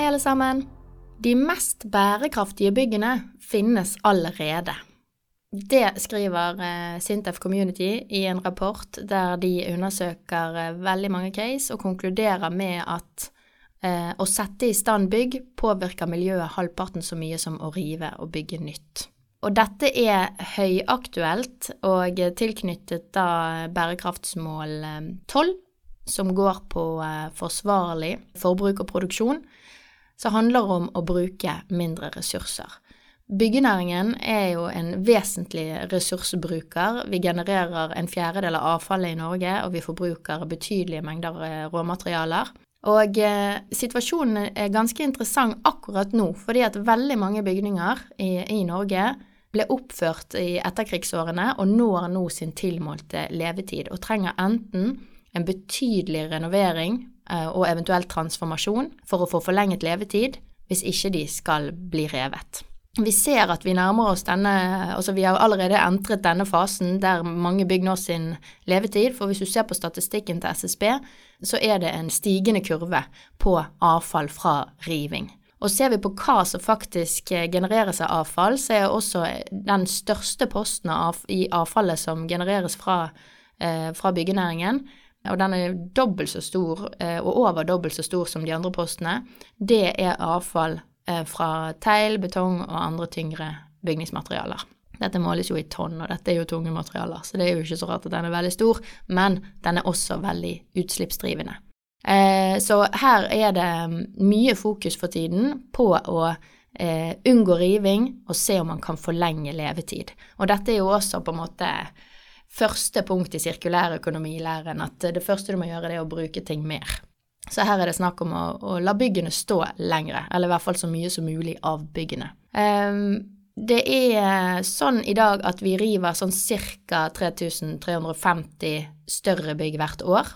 Hei, alle sammen. De mest bærekraftige byggene finnes allerede. Det skriver eh, Sintef Community i en rapport der de undersøker eh, veldig mange case og konkluderer med at Eh, å sette i stand bygg påvirker miljøet halvparten så mye som å rive og bygge nytt. Og dette er høyaktuelt og tilknyttet da bærekraftsmål 12, eh, som går på forsvarlig forbruk og produksjon, som handler om å bruke mindre ressurser. Byggenæringen er jo en vesentlig ressursbruker. Vi genererer en fjerdedel av avfallet i Norge, og vi forbruker betydelige mengder råmaterialer. Og eh, situasjonen er ganske interessant akkurat nå, fordi at veldig mange bygninger i, i Norge ble oppført i etterkrigsårene og når nå sin tilmålte levetid, og trenger enten en betydelig renovering eh, og eventuelt transformasjon for å få forlenget levetid, hvis ikke de skal bli revet. Vi ser at vi nærmer oss denne Altså, vi har allerede entret denne fasen der mange bygg når sin levetid, for hvis du ser på statistikken til SSB, så er det en stigende kurve på avfall fra riving. Og ser vi på hva som faktisk genereres av avfall, så er også den største posten av, i avfallet som genereres fra, eh, fra byggenæringen, og den er dobbelt så stor, eh, og over dobbelt så stor som de andre postene, det er avfall Eh, fra teil, betong og andre tyngre bygningsmaterialer. Dette måles jo i tonn, og dette er jo tunge materialer, så det er jo ikke så rart at den er veldig stor, men den er også veldig utslippsdrivende. Eh, så her er det mye fokus for tiden på å unngå riving og se om man kan forlenge levetid. Og dette er jo også på en måte første punkt i sirkulærøkonomilæren, at det første du må gjøre, er å bruke ting mer. Så her er det snakk om å, å, la byggene stå lengre, eller i hvert fall så mye som mulig av byggene. Um, det er sånn i dag at vi river sånn ca. 3350 større bygg hvert år.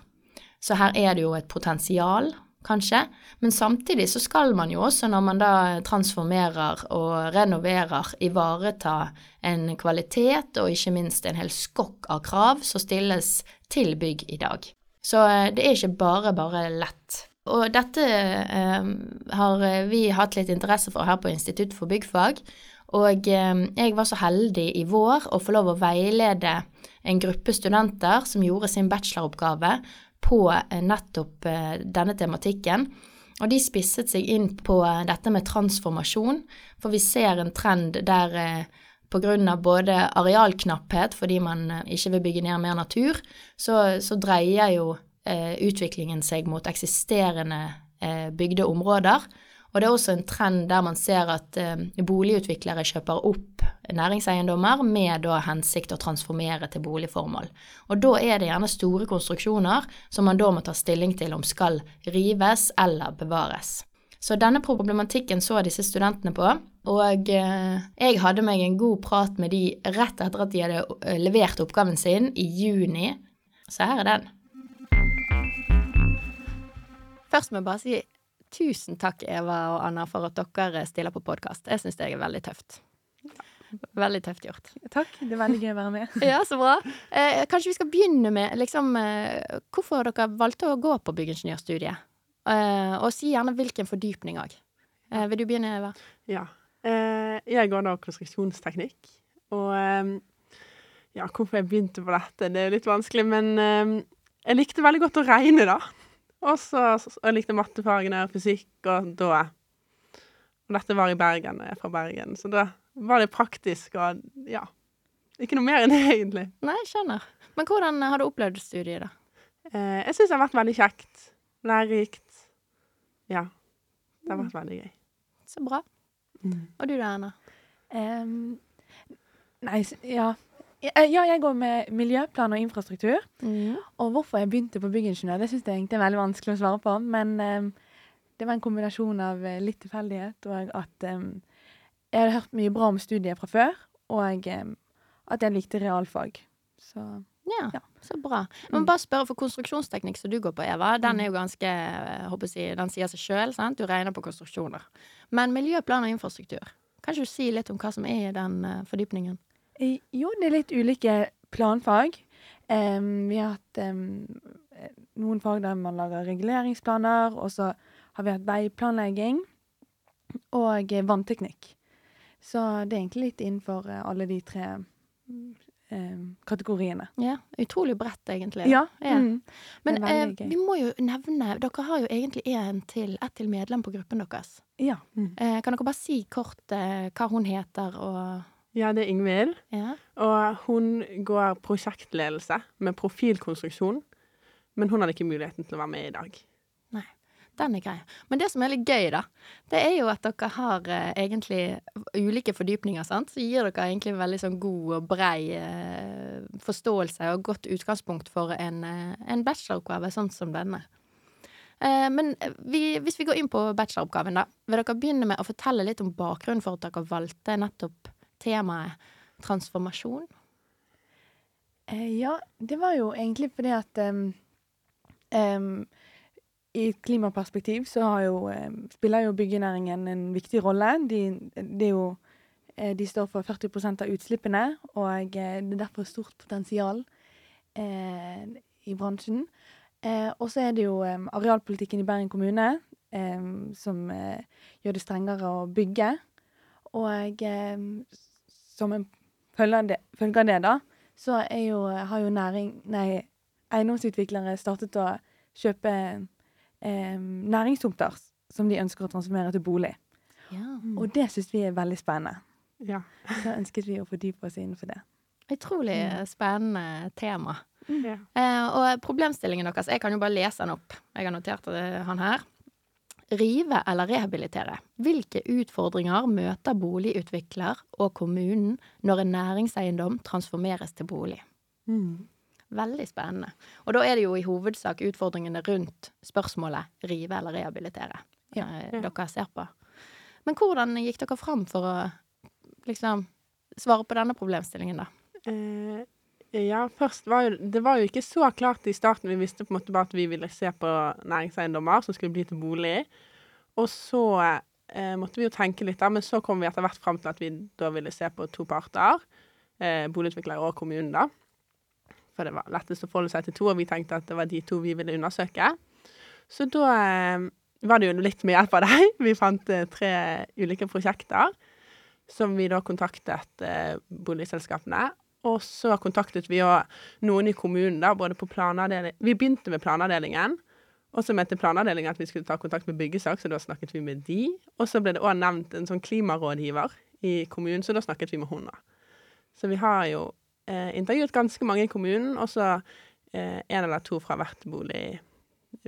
Så her er det jo et potensial, kanskje. Men samtidig så skal man jo også, når man da transformerer og renoverer, ivareta en kvalitet og ikke minst en hel skokk av krav som stilles til bygg i dag. Så eh, det er ikke bare bare lett. Og dette eh, har vi hatt litt interesse for her på Institutt for byggfag. Og eh, jeg var så heldig i vår å få lov å veilede en gruppe studenter som gjorde sin bacheloroppgave på eh, nettopp eh, denne tematikken. Og de spisset seg inn på dette med transformasjon, for vi ser en trend der eh, pga. både arealknapphet, fordi man eh, ikke vil bygge ned mer natur, så, så dreier jo eh, utviklingen seg mot eksisterende eh, bygde områder. Og det er også en trend der man ser at eh, boligutviklere kjøper opp næringseiendommer med da hensikt å transformere til boligformål. Og da er det gjerne store konstruksjoner som man da må ta stilling til om skal rives eller bevares. Så denne problematikken så disse studentene på, og eh, jeg hadde meg en god prat med de rett etter at de hadde eh, levert oppgaven sin i juni. Så her er den. Først må jeg bare si tusen takk, Eva og Anna, for at dere stiller på podkast. Jeg syns det er veldig tøft. Veldig tøft gjort. Takk. Det er veldig gøy å være med. ja, så bra. Eh, kanskje vi skal begynne med liksom, eh, hvorfor dere valgte å gå på byggingeniørstudiet? Eh, og si gjerne hvilken fordypning òg. Uh, vil du begynne, Eva? Ja. Uh, jeg går da konstruksjonsteknikk. Og ja, hvorfor jeg begynte på dette, det er litt vanskelig, men jeg likte veldig godt å regne, da. Og så jeg likte mattefagene og fysikk, og da Og dette var i Bergen, og jeg er fra Bergen, så da var det praktisk og ja. Ikke noe mer enn det, egentlig. Nei, jeg skjønner. Men hvordan har du opplevd studiet, da? jeg syns det har vært veldig kjekt. Lærerikt. Ja. Det har vært veldig gøy. Så bra. Mm. Og du da, Anna? Um, nei, ja. Eh, Ja, jeg går med miljøplan og infrastruktur. Mm. Og hvorfor jeg begynte på byggingeniør, det syns jeg egentlig er veldig vanskelig å svare på. Men eh, det var en kombinasjon av eh, litt tilfeldighet og at eh, jeg hadde hørt mye bra om studiet fra før, og eh, at jeg likte realfag. Så Ja, Ja. så bra. Men Mm. bare spørre, for konstruksjonsteknikk som du går på, Eva, den er jo ganske jeg Den sier seg sjøl, sant? Du regner på konstruksjoner. Men miljøplan og infrastruktur, kan ikke du si litt om hva som er i den fordypningen? Eh, Jo, det er litt ulike planfag. Um, vi har hatt eh, noen fag der man lager reguleringsplaner, og så har vi hatt veiplanlegging og eh, vannteknikk. Så det er egentlig litt innenfor eh, alle de tre mm, kategoriene. Ja, Utrolig bredt, egentlig. Ja. Ja. Mm. Men eh, vi må jo nevne Dere har jo egentlig en til, ett til medlem på gruppen deres. ja. Eh, kan dere bare si kort eh, hva hun heter og Ja, det er Ingvild. Ja. Og hun går prosjektledelse med profilkonstruksjon. Men hun hadde ikke muligheten til å være med i dag. Nei, Den er grei. Men det som er litt gøy, da, det er jo at dere har eh, egentlig ulike fordypninger, sant. Så gir dere egentlig en veldig sånn god og brei eh, forståelse og godt utgangspunkt for en, eh, en bacheloroppgave sånn som denne. Eh, men vi, hvis vi går inn på bacheloroppgaven, da, vil dere begynne med å fortelle litt om bakgrunnen for at dere valgte nettopp temaet transformasjon? Eh, ja, det var jo egentlig fordi at um, um, I et klimaperspektiv så har jo, spiller jo byggenæringen en viktig rolle. De, det er jo, eh, de står for 40% av utslippene, og eh, det er derfor stort potensial eh, i bransjen. Eh, og så er det jo em, arealpolitikken i Bergen kommune som eh, gjør det strengere å bygge. Og som en følge av det, følge av det da, så er jo, har jo næring, nei, eiendomsutviklere startet å kjøpe eh, næringstomter som de ønsker å transformere til bolig. Ja. Og det syns vi er veldig spennende. Ja. Så ønsket vi å fordype oss innenfor det. Utrolig Mm. spennende tema. ja. Eh, og problemstillingen deres, jeg kan jo bare lese den opp. Jeg har notert han her. Rive eller rehabilitere. Hvilke utfordringer møter boligutvikler og kommunen når en næringseiendom transformeres til bolig? Mm. Veldig spennende. Og da er det jo i hovedsak utfordringene rundt spørsmålet rive eller rehabilitere Ja. eh, dere ser på. Men hvordan gikk dere fram for å liksom svare på denne problemstillingen, da? Eh, ja, først var jo Det var jo ikke så klart i starten. Vi visste på en måte bare at vi ville se på næringseiendommer som skulle bli til bolig. Og så eh, måtte vi jo tenke litt, da, men så kom vi etter hvert fram til at vi da ville se på to parter. Eh, boligutvikler og kommunen, da. For det var lettest å forholde seg til to, og vi tenkte at det var de to vi ville undersøke. Så da eh, var det jo litt med hjelp av deg. Vi fant eh, tre ulike prosjekter som vi da kontaktet eh, boligselskapene. Og så kontaktet vi noen i kommunen, da, både på planavdelingen Vi begynte med planavdelingen. Og så mente planavdelingen at vi skulle ta kontakt med byggesak, så da snakket vi med de. Og så ble det òg nevnt en sånn klimarådgiver i kommunen, så da snakket vi med hun, da. Så vi har jo eh, intervjuet ganske mange i kommunen, og så eh, en eller to fra, bolig,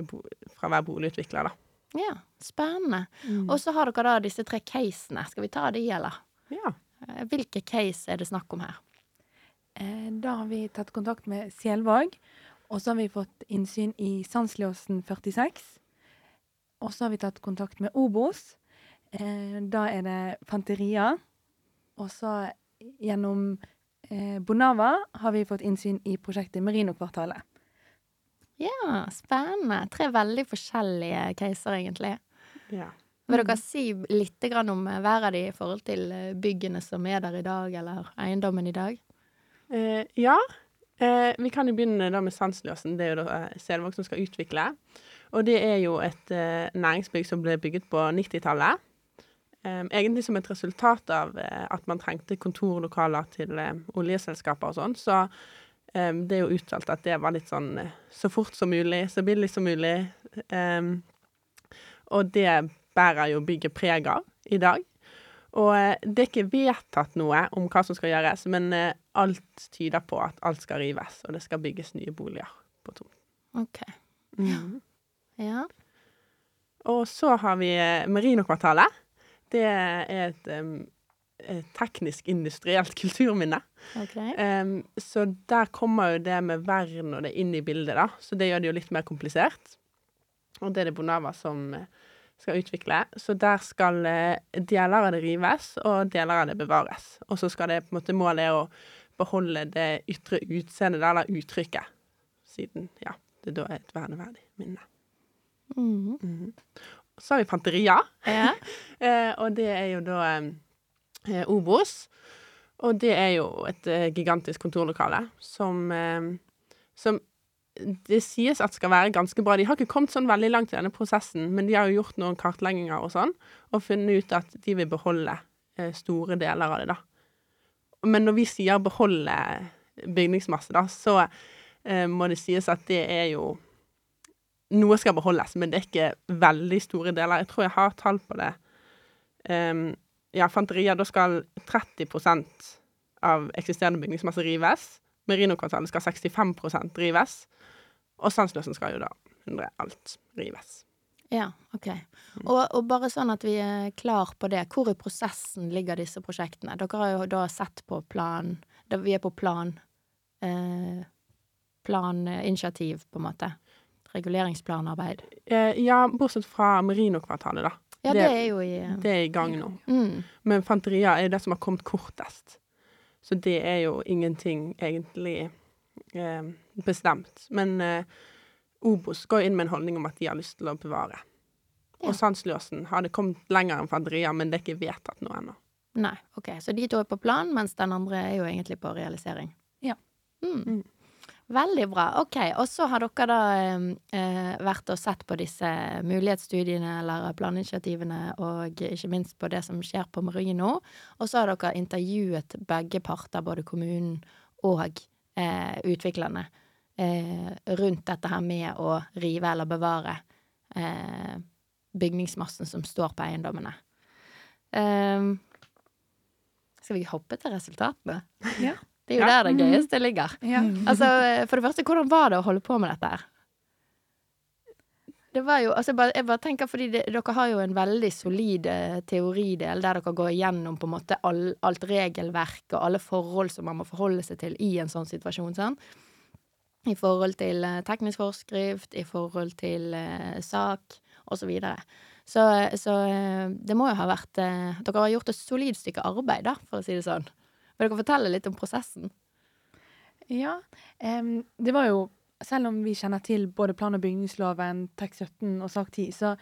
bo, fra hver boligutvikler, da. Ja, spennende. Og så har dere da disse tre casene. Skal vi ta de, eller? Ja. Eh, Hvilke case er det snakk om her? Eh, da har vi tatt kontakt med Sjelvåg. og så har vi fått innsyn i Sandslåsen 46. Og så har vi tatt kontakt med Obos. Eh, da er det Fanteria. Og så gjennom eh, Bonava har vi fått innsyn i prosjektet Merino-kvartalet. Ja, spennende. Tre veldig forskjellige caser, egentlig. ja. Vil dere si litt om hver av de i forhold til byggene som er der i dag, eller eiendommen i dag? Eh, ja. Eh, vi kan jo begynne da med Sandsløsen. Det er jo da eh, Selvåg som skal utvikle. Og det er jo et eh, næringsbygg som ble bygget på 90-tallet. Eh, egentlig som et resultat av eh, at man trengte kontorlokaler til oljeselskaper og sånn. Så det er jo uttalt at det var litt sånn så fort som mulig, så billig som mulig. Og det bærer jo bygget preg av i dag. Og eh, det er ikke vedtatt noe om hva som skal gjøres, men eh, alt tyder på at alt skal rives, og det skal bygges nye boliger på tomt. OK. Ja. Og så har vi Merinokvartalet. Merino-kvartalet. Det er et eh, teknisk industrielt kulturminne. Ok. Um, så der kommer jo det med vern og det inn i bildet, da. Så det gjør det jo litt mer komplisert. Og det er det Bonava som eh, skal utvikle. Så der skal eh, deler av det rives, og deler av det bevares. Og så skal det på en måte målet er å beholde det ytre utseendet, eller uttrykket. Siden, ja, det da er et verneverdig minne. Mm. Mhm. Så har vi Panteria, Ja. Eh, og det er jo da eh, Obos. Og det er jo et eh, gigantisk kontorlokale som, eh, som det sies at skal være ganske bra. De har ikke kommet sånn veldig langt i denne prosessen, men de har jo gjort noen kartlegginger og sånn, og funnet ut at de vil beholde eh, store deler av det, da. Men når vi sier beholde bygningsmasse, da, så eh, må det sies at det er jo Noe skal beholdes, men det er ikke veldig store deler. Jeg tror jeg har tall på det. Um, ja, Fanteria, da skal 30% av eksisterende bygningsmasse rives. Merinokvartalet skal 65% rives. Og Sandsløsen skal jo da 100 alt rives. Ja, OK. Og, og bare sånn at vi er klar på det, hvor i prosessen ligger disse prosjektene? Dere har jo da sett på plan Vi er på plan eh, Planinitiativ, på en måte. Reguleringsplanarbeid. Eh, ja, bortsett fra Merinokvartalet, da. Ja, Det- det, er jo i Det er i gang nå. mm. Men Fanteria er jo det som har kommet kortest. Så det er jo ingenting egentlig eh, bestemt. Men eh, Obos går inn med en holdning om at de har lyst til å bevare. Ja. Og Sandsløsen har det kommet lenger enn Fadria, men det er ikke vedtatt noe ennå. Nei, OK. Så de to er på plan, mens den andre er jo egentlig på realisering. Ja. Mm. Mm. Veldig bra. OK. Og så har dere da eh, vært og sett på disse mulighetsstudiene eller planinitiativene, og ikke minst på det som skjer på Marino. Og så har dere intervjuet begge parter, både kommunen og eh, utviklerne, eh, rundt dette her med å rive eller bevare eh, bygningsmassen som står på eiendommene. Um, skal vi hoppe til resultatene? Ja. Det er jo Ja. der det gøyeste ligger. Ja. Altså, for det første, hvordan var det å holde på med dette her? Det var jo, altså jeg bare, jeg bare tenker, fordi det, Dere har jo en veldig solid eh, teoridel der dere går igjennom på en måte all, alt regelverk og alle forhold som man må forholde seg til i en sånn situasjon. Sånn. I forhold til eh, teknisk forskrift, i forhold til uh, sak osv. Så, videre. så Så det må jo ha vært uh, Dere har gjort et solid stykke arbeid, da, for å si det sånn. Vil dere fortelle litt om prosessen? Ja, Um, det var jo Selv om vi kjenner til både plan- og bygningsloven, TEK 17 og sak 10, så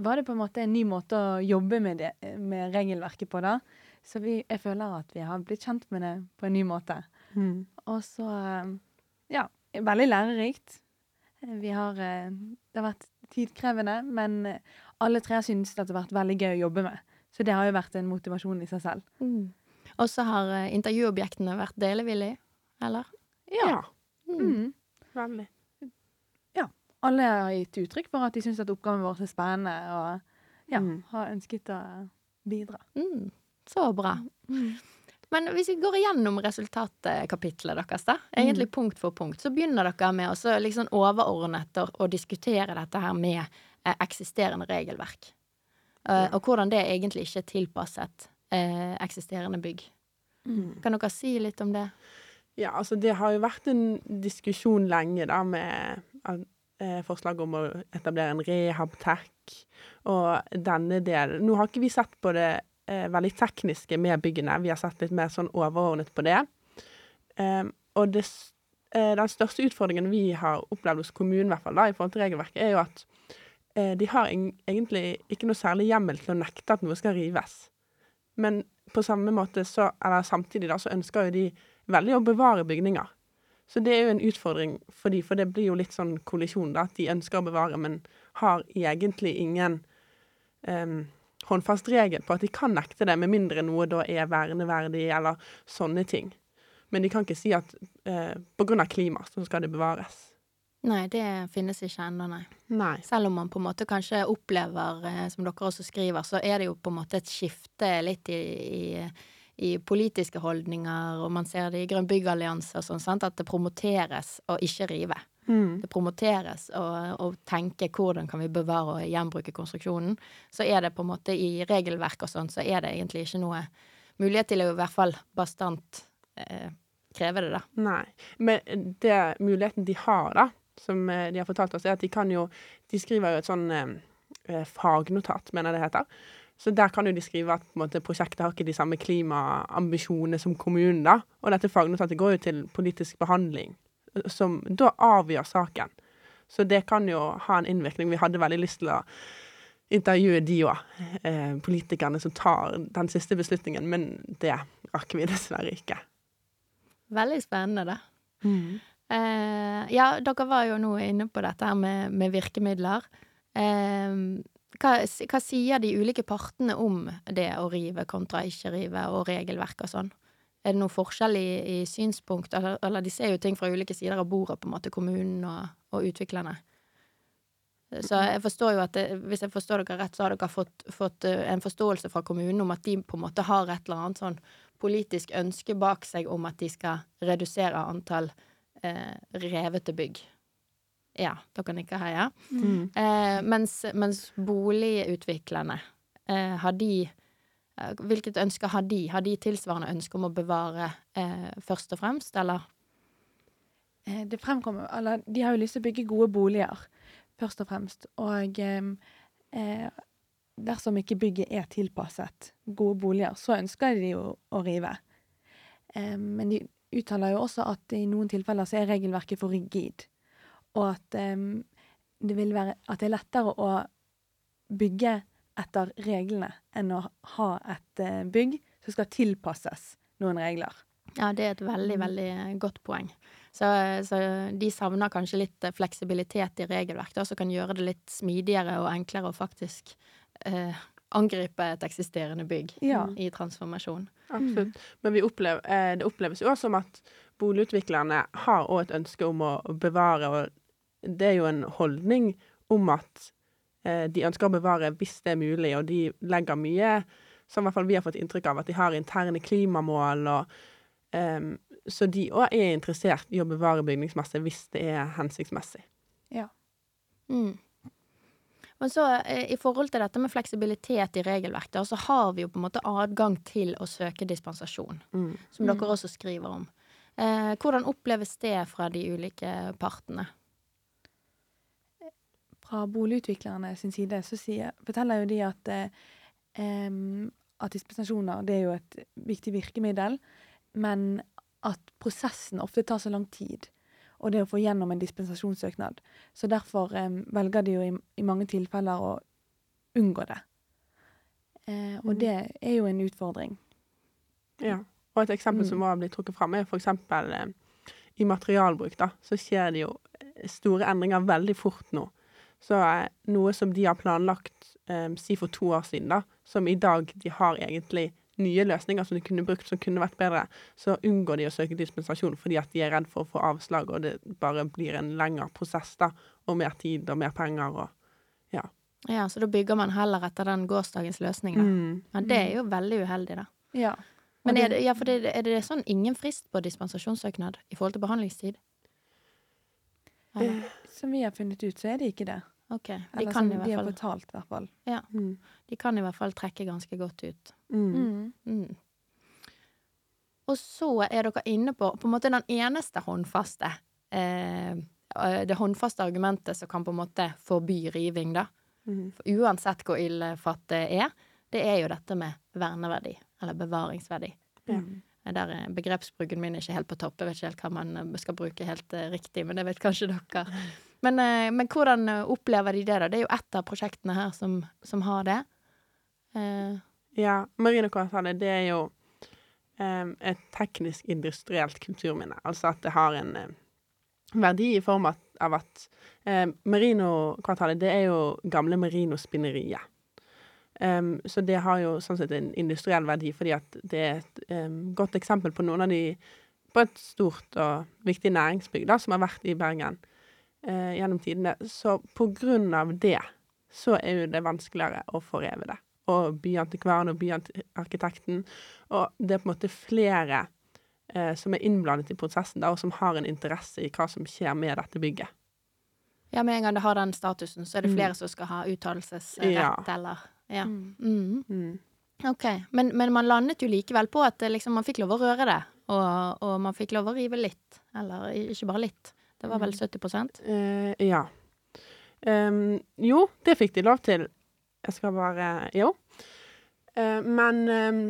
var det på en måte en ny måte å jobbe med, det, med regelverket på, da. Så vi, jeg føler at vi har blitt kjent med det på en ny måte. Og så Ja, veldig lærerikt. Vi har eh, Det har vært tidkrevende, men alle tre synes at det har vært veldig gøy å jobbe med. Så det har jo vært en motivasjon i seg selv. Og så har uh, intervjuobjektene vært delevillige, eller? Ja. Mm. Veldig. alle har gitt uttrykk for at de syns at oppgaven vår er spennende, og ja, Mm. har ønsket å bidra. Mm, så bra. Men hvis vi går igjennom resultatkapitlet deres, da, egentlig punkt for punkt, så begynner dere med å så liksom overordnet å, å diskutere dette her med eh, eksisterende regelverk. Ja. og hvordan det egentlig ikke er tilpasset eh, eksisterende bygg. Kan dere si litt om det? Ja, altså det har jo vært en diskusjon lenge da med eh, forslag om å etablere en rehab-tech og denne delen. Nå har ikke vi sett på det eh, veldig tekniske med byggene, vi har sett litt mer sånn overordnet på det. Eh, og det, eh, den største utfordringen vi har opplevd hos kommunen i hvert fall da, i forhold til regelverket, er jo at eh, de har egentlig ikke noe særlig hjemmel til å nekte at noe skal rives. Men på samme måte så, eller samtidig da, så ønsker jo de veldig å bevare bygninger. Så det er jo en utfordring for de, for det blir jo litt sånn kollisjon, da, at de ønsker å bevare, men har egentlig ingen um, håndfast regel på at de kan nekte det, med mindre noe da er verneverdig, eller sånne ting. Men de kan ikke si at eh, grunn av klima så skal det bevares. Nei, det finnes ikke ennå, nei. Nei. Selv om man på en måte kanskje opplever, eh, som dere også skriver, så er det jo på en måte et skifte litt i, i, i politiske holdninger, og man ser det i Grønn byggallianse og sånn, sant, at det promoteres å ikke rive. Mm. Det promoteres å, å tenke hvordan kan vi bevare og gjenbruke konstruksjonen. Så er det på en måte i regelverk og sånn, så er det egentlig ikke noe mulighet til å i hvert fall bastant eh, kreve det, da. Nei. Men det muligheten de har, da, som eh, de har fortalt oss, er at de kan jo De skriver jo et sånn eh, eh fagnotat, mener jeg det heter. Så der kan jo de skrive at måte, prosjektet har ikke de samme klimaambisjonene som kommunen, da. Og dette fagnotatet går jo til politisk behandling, som da avgjør saken. Så det kan jo ha en innvirkning. Vi hadde veldig lyst til å intervjue de òg, eh, politikerne som tar den siste beslutningen, men det rakk vi dessverre ikke. Veldig spennende, det. Mm. Eh, ja, dere var jo nå inne på dette her med, med virkemidler. Eh, hva, hva, sier de ulike partene om det å rive kontra ikke rive, og regelverk og sånn? Er det noe forskjell i, i synspunkt, eller, eller, de ser jo ting fra ulike sider av bordet, på en måte, kommunen og, og utviklerne? Så jeg forstår jo at det, hvis jeg forstår dere rett, så har dere fått, fått, eh, en forståelse fra kommunen om at de på en måte har et eller annet sånn politisk ønske bak seg om at de skal redusere antall revete bygg. Ja, dere nikker her, ja. Mm. Eh, mens, mens, boligutviklerne, eh, har de eh, Hvilket ønske har de? Har de tilsvarende ønske om å bevare eh, først og fremst, eller? Eh, det fremkommer Eller de har jo lyst til å bygge gode boliger, først og fremst. Og dersom ikke bygget er tilpasset gode boliger, så ønsker de jo å rive. Eh, men de uttaler jo også at i noen tilfeller så er regelverket for rigid, og at um, det vil være at det er lettere å bygge etter reglene enn å ha et eh, bygg som skal tilpasses noen regler. Ja, det er et veldig, veldig godt poeng. Så, så de savner kanskje litt fleksibilitet i regelverket, som kan gjøre det litt smidigere og enklere å faktisk eh, angripe et eksisterende bygg ja. i transformasjon. Absolutt. Men opplever, eh, det oppleves jo også som at boligutviklerne har òg et ønske om å bevare, og det er jo en holdning om at eh, de ønsker å bevare hvis det er mulig, og de legger mye som i hvert fall vi har fått inntrykk av, at de har interne klimamål. og um, Så de òg er interessert i å bevare bygningsmasse hvis det er hensiktsmessig. Ja. Mm. Men så eh, i forhold til dette med fleksibilitet i regelverket, så har vi jo på en måte adgang til å søke dispensasjon, mm. som dere mm. også skriver om. Eh, hvordan oppleves det fra de ulike partene? Fra boligutviklerne sin side så sier, forteller jo de at, eh, at dispensasjoner det er jo et viktig virkemiddel, men at prosessen ofte tar så lang tid og det å få gjennom en dispensasjonssøknad. Så derfor eh, velger de jo i, i, mange tilfeller å unngå det. Eh, og mm. det er jo en utfordring. Ja. Og et eksempel mm. som har blitt trukket fram, er f.eks. Eh, i materialbruk. da, Så skjer det jo eh, store endringer veldig fort nå. Så eh, noe som de har planlagt si for to år siden, da, som i dag de har egentlig nye løsninger som de kunne brukt som kunne vært bedre, så unngår de å søke dispensasjon fordi at de er redd for å få avslag, og det bare blir en lengre prosess da, og mer tid og mer penger og ja. Ja, så da bygger man heller etter den gårsdagens løsning, da. Mm. Ja, det er jo veldig uheldig, da. Ja. Men er det, ja, for det, er det sånn ingen frist på dispensasjonssøknad i forhold til behandlingstid? Ja. som vi har funnet ut, så er det ikke det. Ok, De Eller kan i hvert fall de har betalt, i hvert fall. Ja. Mm. De kan i hvert fall trekke ganske godt ut. Mm. mm. Mm. Og så er dere inne på på en måte den eneste håndfaste eh, Det håndfaste argumentet som kan på en måte forby riving, da. Mm. For uansett hvor illefatt det er, det er jo dette med verneverdi, eller bevaringsverdi. Ja. Der er begrepsbruken min ikke helt på topp. Jeg vet ikke helt hva man eh, skal bruke helt uh, riktig, men det vet kanskje dere. Men, uh, men, hvordan opplever de det, da? Det er jo ett av prosjektene her som, som har det. Uh, ja, Marinekvartalet, det er jo um, et teknisk-industrielt kulturminne. Altså at det har en verdi i form av at Marinokvartalet, det er jo gamle Merino-spinneriet. Um, så det har jo sånn sett en industriell verdi, fordi at det er et um, godt eksempel på noen av de På et stort og viktig næringsbygg da, som har vært i Bergen gjennom tidene. Så på grunn av det så er jo det vanskeligere å foreve det. Og byantikvaren og byarkitekten. Og det er på en måte flere eh, som er innblandet i prosessen, da, og som har en interesse i hva som skjer med dette bygget. Ja, med en gang det har den statusen, så er det mm. flere mm. som skal ha uttalelsesrett, ja. eller ja. Mm. Mm. Ok, men, men man landet jo likevel på at liksom, man fikk lov å røre det, og, og man fikk lov å rive litt. Eller ikke bare litt. Det var vel 70 uh, ja. Um, jo, det fikk de lov til. Jeg skal bare Jo. Uh, men um,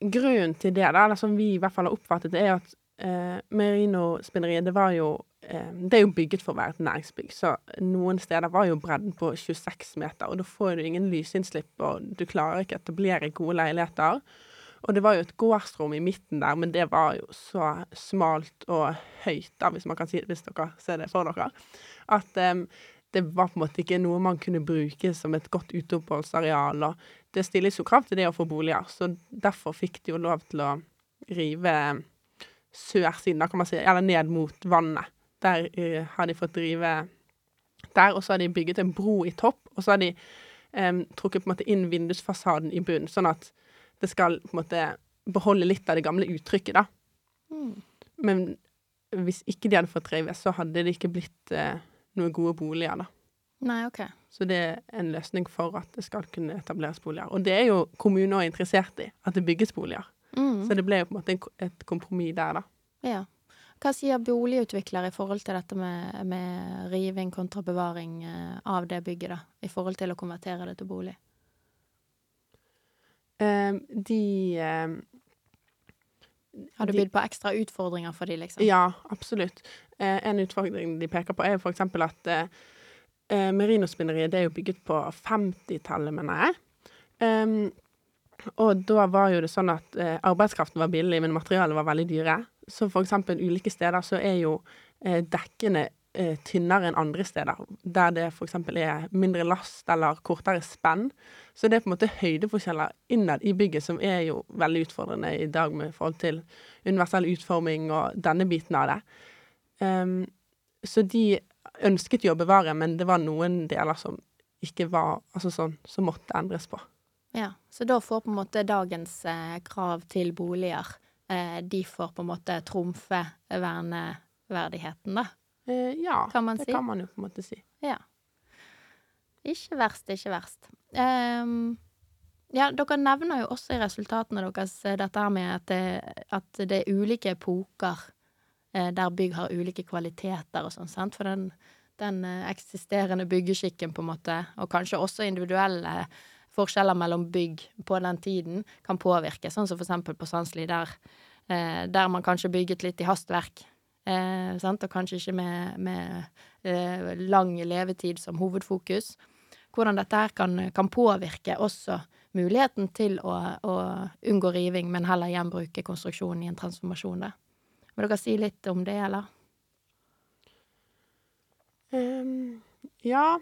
grunnen til det, da, eller som vi i hvert fall har oppfattet det, er at uh, Merino-spinneriet, det var jo eh, Det er jo bygget for å være et næringsbygg, så noen steder var jo bredden på 26 meter, og da får du ingen lysinnslipp, og du klarer ikke å etablere gode leiligheter. Og det var jo et gårdsrom i midten der, men det var jo så smalt og høyt, da, hvis man kan si det, hvis dere ser det for dere, at um, det var på en måte ikke noe man kunne bruke som et godt uteoppholdsareal. Og det stilles jo krav til det å få boliger, så derfor fikk de jo lov til å rive sørsiden, da kan man si, eller ned mot vannet. Der uh, har de fått drive der, og så har de bygget en bro i topp, og så har de um, trukket på en måte inn vindusfasaden i bunnen, sånn at det skal på en måte beholde litt av det gamle uttrykket, da. Mm. Men hvis ikke de hadde fått rive, så hadde det ikke blitt eh, noen gode boliger, da. Nei, ok. Så det er en løsning for at det skal kunne etableres boliger. Og det er jo kommunen òg interessert i, at det bygges boliger. Mm. Så det ble jo på en måte et kompromiss der, da. Ja. Hva sier boligutvikler i forhold til dette med, med riving kontra bevaring eh, av det bygget, da? I forhold til å konvertere det til bolig? Eh, de eh, Har du bydd på ekstra utfordringer for de, liksom? Ja, absolutt. Eh, en utfordring de peker på, er for at eh, merinospinneriet det er jo bygget på 50-tallet, mener jeg. Um, og da var jo det sånn at eh, arbeidskraften var billig, men materialet var veldig dyre. Så for eksempel ulike steder så er jo eh, dekkene eh, tynnere enn andre steder, der det eksempel er mindre last eller kortere spenn. Så det er på en måte høydeforskjeller innad i bygget som er jo veldig utfordrende i dag med forhold til universell utforming og denne biten av det. Um, så de ønsket jo å bevare, men det var noen deler som ikke var Altså sånn, som måtte endres på. Ja, Så da får på en måte dagens eh, krav til boliger eh, De får på en måte trumfe verneverdigheten, da, ja, kan man det si. kan man jo på en måte si. Ja. Ikke verst, ikke verst. Um, ja, dere nevner jo også i resultatene deres eh, dette her med at det, at det er ulike epoker eh, der bygg har ulike kvaliteter og sånn, sant? For den, den eh, eksisterende byggeskikken, på en måte, og kanskje også individuelle forskjeller mellom bygg på den tiden, kan påvirke. Sånn som for eksempel på Sandsli, der, eh, der man kanskje bygget litt i hastverk. Eh, sant? Og kanskje ikke med, med eh, lang levetid som hovedfokus. Hvordan dette her kan, kan påvirke også muligheten til å, å unngå riving, men heller gjenbruke konstruksjonen i en transformasjon. Da. Vil dere si litt om det, eller? Um, ja.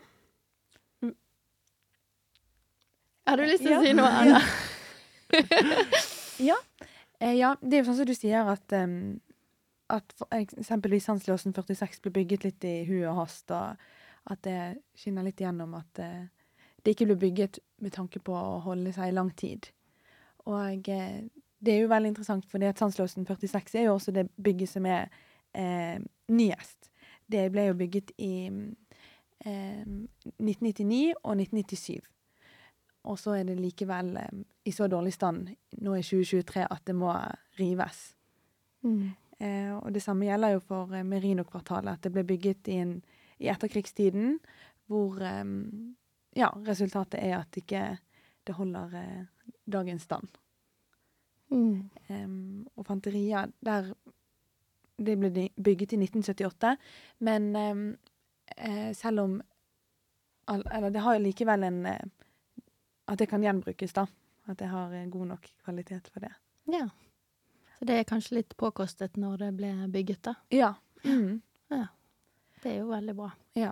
Har du lyst til Ja. å si noe, Anna? Ja. Eh, ja, det er jo sånn som du sier at em, at for eksempelvis Sanslåsen 46 ble bygget litt i hu og hast, og at det skinner litt igjennom at eh, det ikke ble bygget med tanke på å holde seg i lang tid. Og eh, det er jo veldig interessant, at Sanslåsen 46 er jo også det bygget som er eh, nyest. Det ble jo bygget i eh, 1999 og 1997. Og så er det likevel eh, i så dårlig stand nå i 2023 at det må rives. Eh, og det samme gjelder jo for eh, Merino-kvartalet, at det ble bygget i, en, i etterkrigstiden, hvor eh, ja, resultatet er at ikke det holder eh, dagens stand. Mm. Em, og Fanteria, der Det ble bygget i 1978, men eh, selv om Eller det har jo likevel en eh, At det kan gjenbrukes, da. At det har eh, god nok kvalitet for det. Ja. Så det er kanskje litt påkostet når det ble bygget, da. Ja. Mm. Det er jo veldig bra. ja.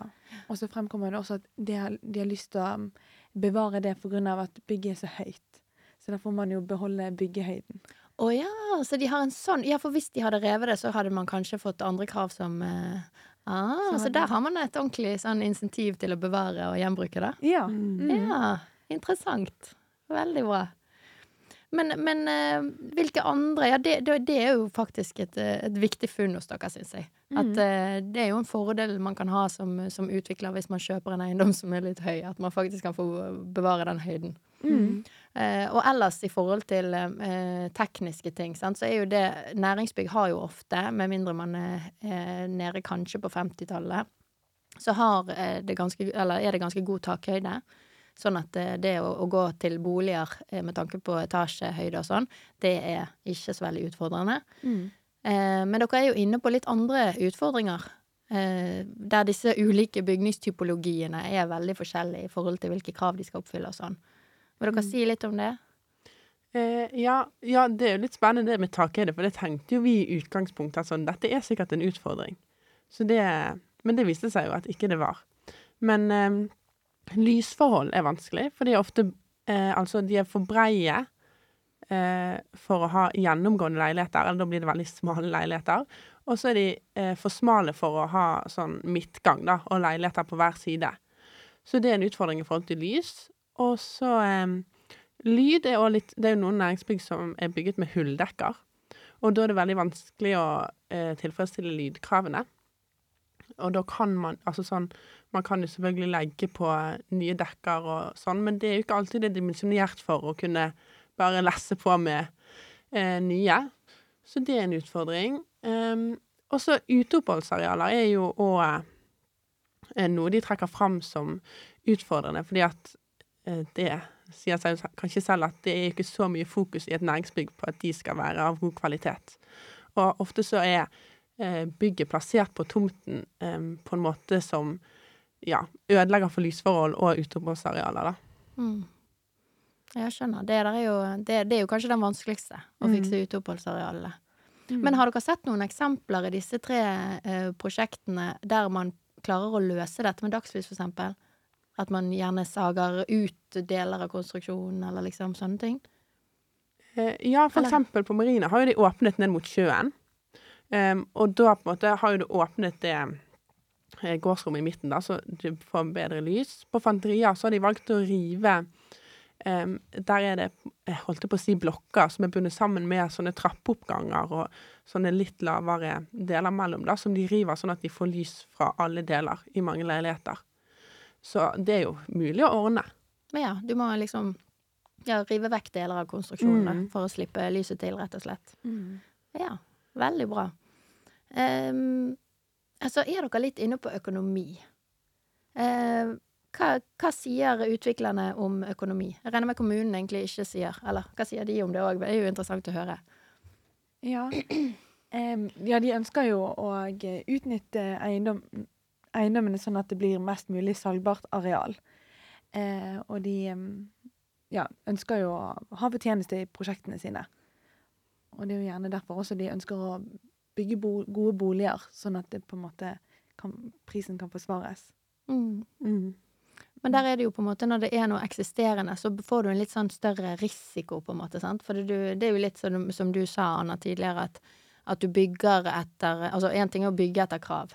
Og så fremkommer det også at de har, de har lyst til å um, bevare det pga. at bygget er så høyt. Så da får man jo beholde byggehøyden. Å ja, så de har en sånn Ja, for hvis de hadde revet det, så hadde man kanskje fått andre krav som eh, Ah, Så så, der har man et ordentlig sånn insentiv til å bevare og gjenbruke det. Ja. Mm. Ja, interessant. Veldig bra. Men, men eh, hvilke andre Ja, det, det, det er jo faktisk et, eh, et viktig funn hos dere, syns jeg. At Mm. eh, det er jo en fordel man kan ha som, som utvikler hvis man kjøper en eiendom som er litt høy. At man faktisk kan få bevare den høyden. Mm. Uh, og ellers i forhold til uh, tekniske ting, sant, så er jo det Næringsbygg har jo ofte, med mindre man er eh, nede kanskje på 50-tallet, så har, det ganske, eller er det ganske god takhøyde. Sånn at eh, det å, å gå til boliger eh, med tanke på etasjehøyde og sånn, det er ikke så veldig utfordrende. Mm. Eh, men dere er jo inne på litt andre utfordringer. Der disse ulike bygningstypologiene er veldig forskjellige i forhold til hvilke krav de skal oppfylle og sånn. Vil dere Mm. si litt om det? Eh, ja, ja, det er jo litt spennende det med takhøyde, for det tenkte jo vi i utgangspunktet at sånn, dette er sikkert en utfordring. Så det, men det viste seg jo at ikke det var. Men eh, lysforhold er vanskelig, for de er ofte eh, Altså, de er for breie eh, for å ha gjennomgående leiligheter, eller da blir det veldig smale leiligheter. Og så er de eh, for smale for å ha sånn midtgang, da, og leiligheter på hver side. Så det er en utfordring i forhold til lys. Og så eh, Lyd er òg litt Det er jo noen næringsbygg som er bygget med hulldekker. Og da er det veldig vanskelig å eh, tilfredsstille lydkravene. Og da kan man Altså sånn Man kan jo selvfølgelig legge på nye dekker og sånn, men det er jo ikke alltid det er dimensjonert for å kunne bare lesse på med eh, nye. Så det er en utfordring. Um, og så uteoppholdsarealer er jo òg eh, noe de trekker fram som utfordrende, fordi at eh, det sier seg kanskje selv at det er ikke så mye fokus i et næringsbygg på at de skal være av god kvalitet. Og ofte så er eh, bygget plassert på tomten eh, på en måte som ja, ødelegger for lysforhold og uteoppholdsarealer, da. Mm. Jeg skjønner. Det, er jo, det, det er jo kanskje den vanskeligste, å Mm. fikse Mm. Men har dere sett noen eksempler i disse tre eh, prosjektene der man klarer å løse dette med dagslys, for eksempel? At man gjerne sager ut deler av konstruksjonen, eller liksom sånne ting? Eh, ja, for Eller- eksempel på Marina har jo de åpnet ned mot sjøen. Em, og da på en måte har jo du åpnet det eh, gårdsrommet i midten, da, så du får bedre lys. På Fanteria så har de valgt å rive um, Der er det, jeg holdt på å si, blokker som er bundet sammen med sånne trappeoppganger og sånne litt lavere deler mellom, da, som de river sånn at de får lys fra alle deler i mange leiligheter. Så det er jo mulig å ordne. Men ja, du må liksom ja, rive vekk deler av konstruksjonene Mm. for å slippe lyset til, rett og slett. Mm. Ja, veldig bra. Um, altså, er dere litt inne på økonomi? Uh, hva, hva sier utviklerne om økonomi? Jeg regner med kommunen egentlig ikke sier. Eller hva sier de om det òg? Det er jo interessant å høre. Ja. Um, ja, de ønsker jo å eh, utnytte eiendom, eiendommene sånn at det blir mest mulig salgbart areal. Uh, og de um, ja, ønsker jo å ha fortjeneste i prosjektene sine. Og det er jo gjerne derfor også de ønsker å bygge bo gode boliger, sånn at det på en måte kan, prisen kan forsvares. Mm. Mm. Men der er det jo på en måte, når det er noe eksisterende, så får du en litt sånn større risiko, på en måte, sant? For det, det er jo litt som, som du sa, Anna, tidligere, at, at du bygger etter Altså, én ting er å bygge etter krav,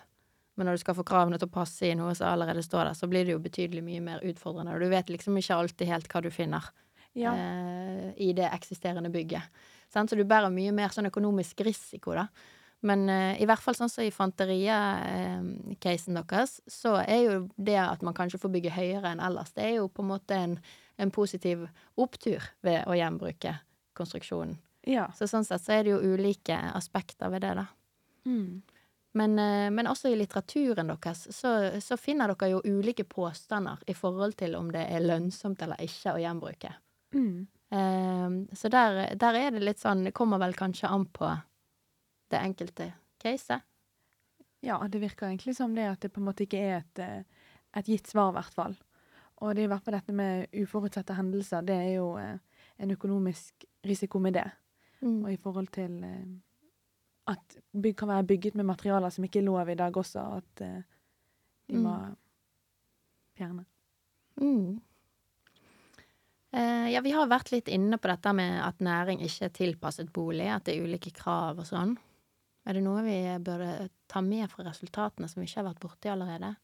men når du skal få kravene til å passe i noe som allerede står der, så blir det jo betydelig mye mer utfordrende, og du vet liksom ikke alltid helt hva du finner Ja. eh, i det eksisterende bygget. Sant? Så du bærer mye mer sånn økonomisk risiko, da. Men eh, i hvert fall sånn som i Fanteria-casen deres, så er jo det at man kanskje får bygge høyere enn ellers, det er jo på en måte en, en positiv opptur ved å gjenbruke konstruksjonen. Ja. Så sånn sett så er det jo ulike aspekter ved det, da. Mm. Men, eh, men også i litteraturen deres så, så finner dere jo ulike påstander i forhold til om det er lønnsomt eller ikke å gjenbruke. Mm. Eh, så der, der er det litt sånn Det kommer vel kanskje an på det enkelte caset. Ja, det virker egentlig som det at det på en måte ikke er et, eh, et gitt svar, i hvert fall. Og det er i hvert fall dette med uforutsette hendelser, det er jo eh, en økonomisk risiko med det. Mm. Og i forhold til eh, at bygg kan være bygget med materialer som ikke er lov i dag også, at de må fjerne. Mm. Eh, ja, vi har vært litt inne på dette med at næring ikke er tilpasset bolig, at det er ulike krav og sånn. Er det noe vi burde ta med fra resultatene som vi ikke har vært borti allerede?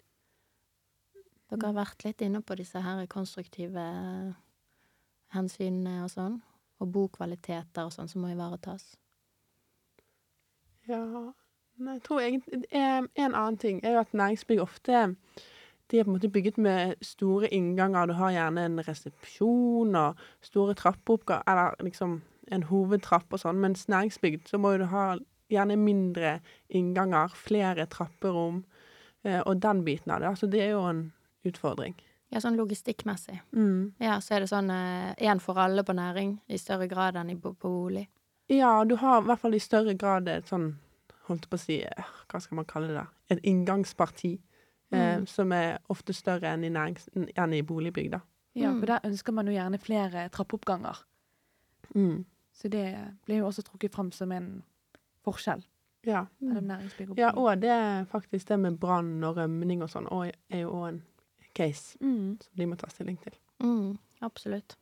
Dere har vært litt inne på disse her konstruktive hensynene og sånn. og bokvaliteter og sånn som må ivaretas. Ja jeg tror egentlig En en annen ting er jo at næringsbygg ofte de er på en måte bygget med store innganger. Du har gjerne en resepsjon og store trappeoppgaver, eller liksom en hovedtrapp og sånn. Mens næringsbygd så må du ha gjerne mindre innganger, flere trapperom, eh, og den biten av det. Altså det er jo en utfordring. Ja, sånn logistikkmessig. Mm. Ja, så er det sånn én for alle på næring, i større grad enn på bolig. Ja, du har i hvert fall i større grad et sånn, holdt på å si, eh, hva skal man kalle det? Et inngangsparti. Eh, Mm. som er ofte større enn i, nærings, enn i boligbygg, da. Ja, Mm. for der ønsker man jo gjerne flere trappeoppganger. Mm. Så det blir jo også trukket fram som en forskjell Ja. og ja, og det er faktisk det med brann og rømning og sånn, er jo òg en case Mm. som de må ta stilling til. Mm, absolutt.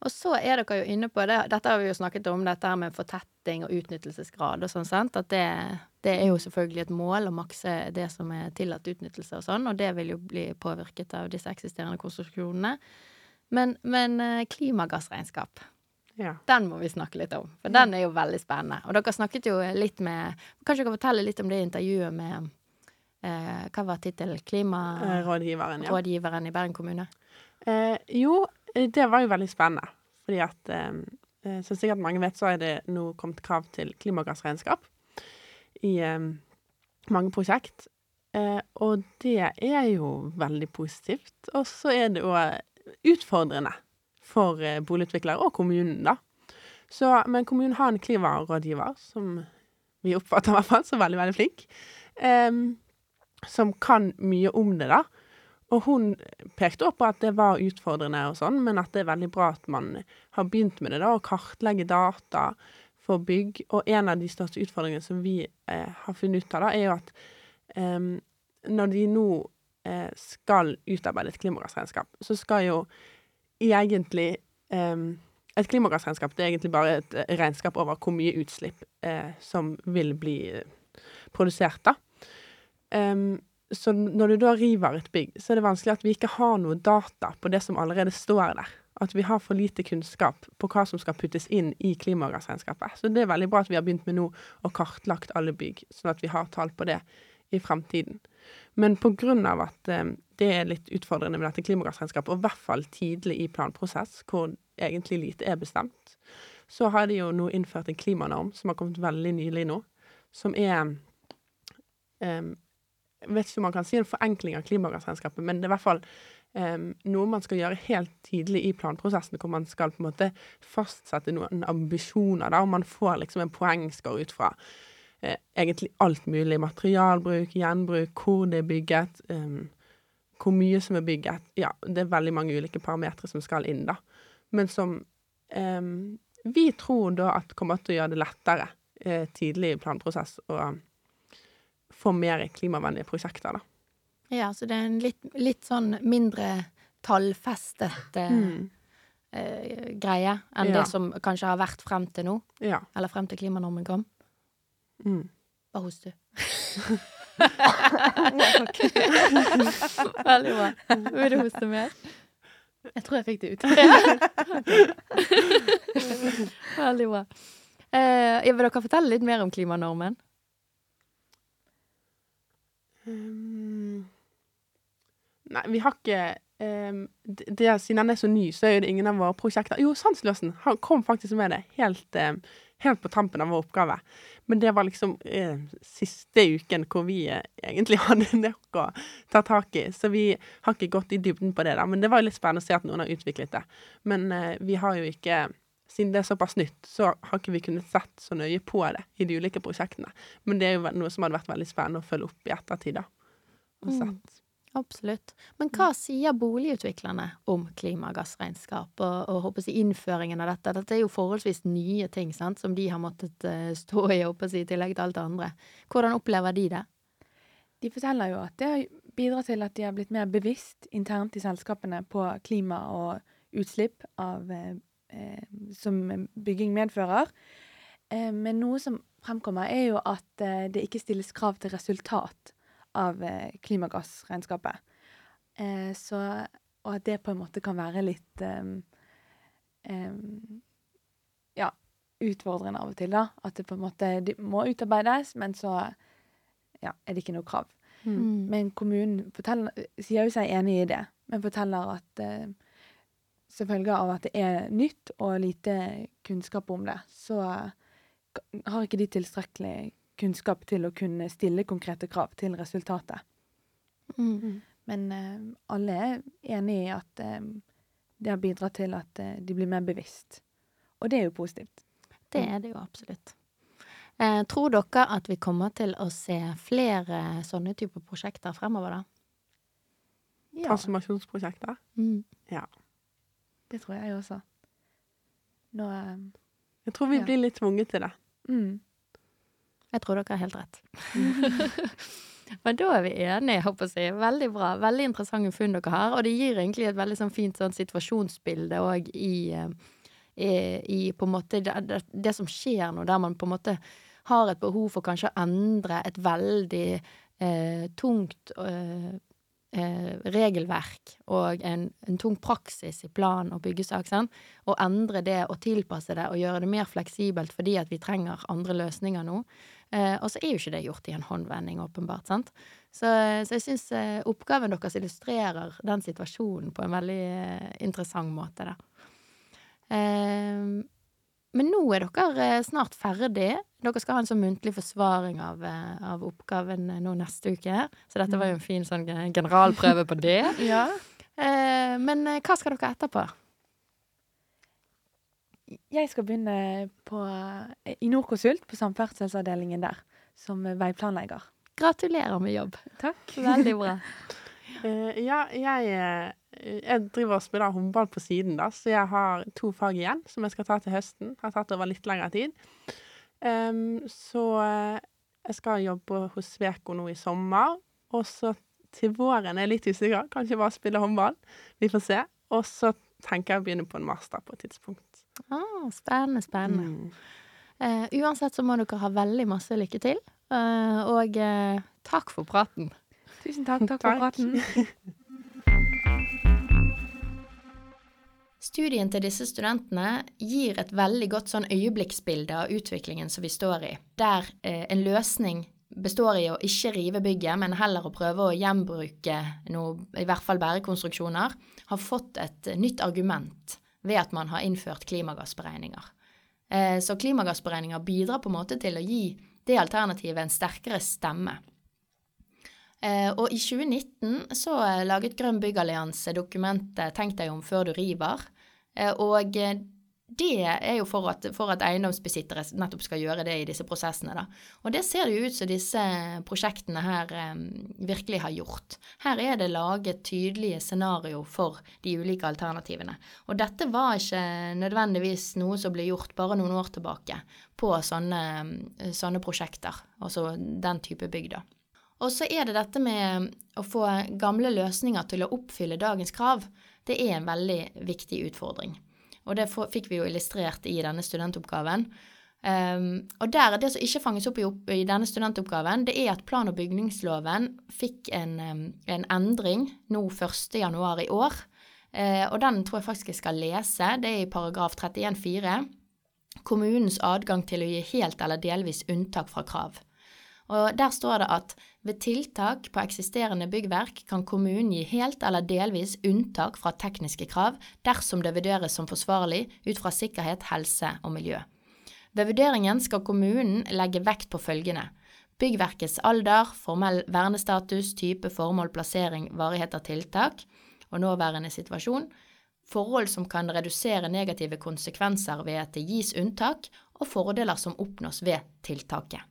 Og så er dere jo inne på det, dette har vi jo snakket om, dette her med fortetting og utnyttelsesgrad og sånn, sant. At det, det er jo selvfølgelig et mål å makse det som er tillatt utnyttelse og sånn, og det vil jo bli påvirket av disse eksisterende konstruksjonene. Men, men eh, klimagassregnskap, Ja. den må vi snakke litt om, for den er jo veldig spennende. Og dere snakket jo litt med Kanskje dere kan fortelle litt om det intervjuet med eh, Hva var tittelen? Eh, Klimarådgiveren Rådgiveren, ja. i Bergen kommune? Eh, jo, eh, det var jo veldig spennende. Fordi at, eh, eh, som sikkert mange vet, så er det nå kommet krav til klimagassregnskap i eh, mange prosjekt. Eh, og det er jo veldig positivt. Og så er det òg utfordrende for eh, boligutviklere og kommunen, da. Så, men kommunen har en klimarådgiver som vi oppfatter i hvert fall som veldig, veldig flink. eh, som kan mye om det, da. Og hun pekte opp på at det var utfordrende og sånn, men at det er veldig bra at man har begynt med det, da, å kartlegge data for bygg. Og en av de største utfordringene som vi eh, har funnet ut av, da, er jo at eh, når de nå eh, skal utarbeide et klimagassregnskap, så skal jo egentlig em, Et klimagassregnskap det er egentlig bare et eh, regnskap over hvor mye utslipp eh, som vil bli eh, produsert, da. Em, så når du da river et bygg, så er det vanskelig at vi ikke har noe data på det som allerede står der. At vi har for lite kunnskap på hva som skal puttes inn i klimagassregnskapet. Så det er veldig bra at vi har begynt med nå å kartlagt alle bygg, sånn at vi har tall på det i fremtiden. Men av at eh, det er litt utfordrende med dette klimagassregnskapet, og i hvert fall tidlig i planprosess, hvor egentlig lite er bestemt, så har de jo nå innført en klimanorm som har kommet veldig nylig nå, som er em, jeg vet ikke om man kan si en forenkling av klimagassregnskapet, men det er i hvert fall um, noe man skal gjøre helt tidlig i planprosessen, hvor man skal på en måte fastsette noen ambisjoner, og man får liksom en poengscore ut fra uh, egentlig alt mulig. Materialbruk, gjenbruk, hvor det er bygget, um, hvor mye som er bygget. Ja, det er veldig mange ulike parametere som skal inn, da. Men som um, vi tror da at kommer til å gjøre det lettere uh, tidlig i planprosess å få mer klimavennlige prosjekter, da. Ja, så det er en litt, litt sånn mindre tallfestet eh, Mm. eh, greie enn Ja. det som kanskje har vært frem til nå, Ja. eller frem til klimanormen kom. Mm. Bare host, du. Veldig bra. Vil du hoste mer? Jeg tror jeg fikk det ut. Veldig bra. Eh, jeg vil dere fortelle litt mer om klimanormen? Um, nei, vi har ikke um, det, det, Siden den er så ny, så er det ingen av våre prosjekter Jo, Sandsløsen han kom faktisk med det helt, um, helt på tampen av vår oppgave. Men det var liksom um, siste uken hvor vi uh, egentlig hadde nok å ta tak i. Så vi har ikke gått i dybden på det, da. Men det var jo litt spennende å se at noen har utviklet det. Men uh, vi har jo ikke siden det er såpass nytt, så har ikke vi kunnet sett så nøye på det i de ulike prosjektene. Men det er jo noe som hadde vært veldig spennende å følge opp i ettertid, da. Og Mm. Absolutt. Men hva sier boligutviklerne om klimagassregnskap og, og håper jeg, innføringen av dette? Dette er jo forholdsvis nye ting sant, som de har måttet eh, stå i, håper jeg, i tillegg til alt det andre. Hvordan opplever de det? De forteller jo at det bidrar til at de har blitt mer bevisst internt i selskapene på klima og utslipp av, eh, som bygging medfører. Eh, men noe som fremkommer, er jo at eh, det ikke stilles krav til resultat av eh, klimagassregnskapet. Eh, så, og at det på en måte kan være litt eh, eh, utfordrende av og til, da. At det på en måte de må utarbeides, men så ja, er det ikke noe krav. Mm. Men kommunen forteller, sier jo seg enig i det, men forteller at eh, som følge av at det er nytt og lite kunnskap om det, så har ikke de tilstrekkelig kunnskap til å kunne stille konkrete krav til resultatet. Mm. Men uh, alle er enig i at uh, det har bidratt til at uh, de blir mer bevisst. Og det er jo positivt. Det er det jo absolutt. Eh, tror dere at vi kommer til å se flere sånne typer prosjekter fremover, da? Ja, Transformasjonsprosjekter. Mm. Det tror jeg også. Nå eh, Jeg tror vi Ja. blir litt tvunget til det. mm. Jeg tror dere har helt rett. Men da er vi enige, jeg håper å si. Veldig bra. Veldig interessante funn dere har. Og det gir egentlig et veldig sånn fint sånn situasjonsbilde òg i, eh, i, i på en måte det, det, det som skjer nå, der man på en måte har et behov for kanskje å endre et veldig eh, tungt eh, eh, regelverk og en, en tung praksis i plan- og byggesak, sant? og endre det og tilpasse det og gjøre det mer fleksibelt fordi at vi trenger andre løsninger nå. Eh, og så er jo ikke det gjort i en håndvending, åpenbart. sant? Så, så jeg syns eh, oppgaven deres illustrerer den situasjonen på en veldig eh, interessant måte, da. Eh, men nå er dere eh, snart ferdig. Dere skal ha en sånn muntlig forsvaring av, eh, av oppgaven eh, nå neste uke. Så dette var jo en fin sånn generalprøve på det. Ja. Eh, men hva skal dere etterpå? Jeg skal begynne på, i Norconsult, på samferdselsavdelingen der, som veiplanlegger. Gratulerer med jobb. Takk. Veldig bra. Eh, ja, jeg, jeg driver og spiller håndball på siden, da, så jeg har to fag igjen som jeg skal ta til høsten. Har tatt over litt lengre tid. Um, så eh, jeg skal jobbe hos Sveko nå i sommer. Og så til våren er jeg litt usikker. Kanskje bare spille håndball. Vi får se. Og så tenker jeg å begynne på en master på et tidspunkt. Ah, spennende, spennende. Mm. Uh, uansett så må dere ha veldig masse lykke til. Uh, og uh, takk for praten. Tusen takk. Takk for Takk. praten. Studien til disse studentene gir et veldig godt sånn øyeblikksbilde av utviklingen som vi står i, der eh, en løsning består i å ikke rive bygget, men heller å prøve å gjenbruke noe, i hvert fall bærekonstruksjoner, har fått et nytt argument ved at man har innført klimagassberegninger. Eh, så klimagassberegninger bidrar på en måte til å gi det alternativet en sterkere stemme. Eh, og i 2019 så eh, laget Grønn byggallianse dokumentet 'Tenk deg om før du river'. Eh, og det er jo for at, for at eiendomsbesittere nettopp skal gjøre det i disse prosessene. Da. Og det ser det jo ut som disse prosjektene her virkelig har gjort. Her er det laget tydelige scenario for de ulike alternativene. Og dette var ikke nødvendigvis noe som ble gjort bare noen år tilbake på sånne, sånne prosjekter, altså den type bygg, da. Og så er det dette med å få gamle løsninger til å oppfylle dagens krav. Det er en veldig viktig utfordring. Og det fikk vi jo illustrert i denne studentoppgaven. Um, og der, Det som ikke fanges opp i, opp i denne studentoppgaven, det er at plan- og bygningsloven fikk en, um, en endring nå 1.1 i år. Uh, og den tror jeg faktisk jeg skal lese. Det er i paragraf 31-4. Kommunens adgang til å gi helt eller delvis unntak fra krav. Og Der står det at ved tiltak på eksisterende byggverk kan kommunen gi helt eller delvis unntak fra tekniske krav dersom det vurderes som forsvarlig ut fra sikkerhet, helse og miljø. Ved vurderingen skal kommunen legge vekt på følgende byggverkets alder, formell vernestatus, type, formål, plassering, varighet av tiltak og nåværende situasjon, forhold som kan redusere negative konsekvenser ved at det gis unntak, og fordeler som oppnås ved tiltaket.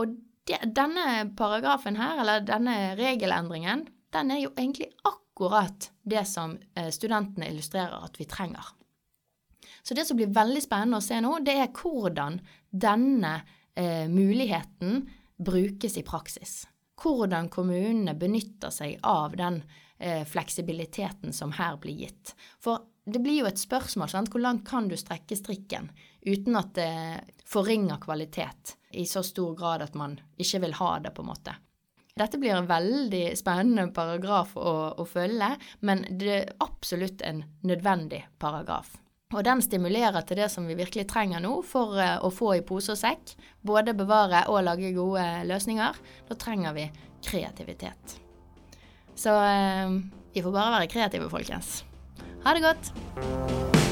Og det, denne paragrafen her, eller denne regelendringen, den er jo egentlig akkurat det som eh, studentene illustrerer at vi trenger. Så det som blir veldig spennende å se nå, det er hvordan denne eh, muligheten brukes i praksis. Hvordan kommunene benytter seg av den eh, fleksibiliteten som her blir gitt. For det blir jo et spørsmål, sant? hvor langt kan du strekke strikken uten at det forringer kvalitet i så stor grad at man ikke vil ha det, på en måte. Dette blir en veldig spennende paragraf å, å følge, men det er absolutt en nødvendig paragraf. Og den stimulerer til det som vi virkelig trenger nå for eh, å få i pose og sekk. Både bevare og lage gode løsninger. Da trenger vi kreativitet. Så eh, vi får bare være kreative, folkens. Ha det godt.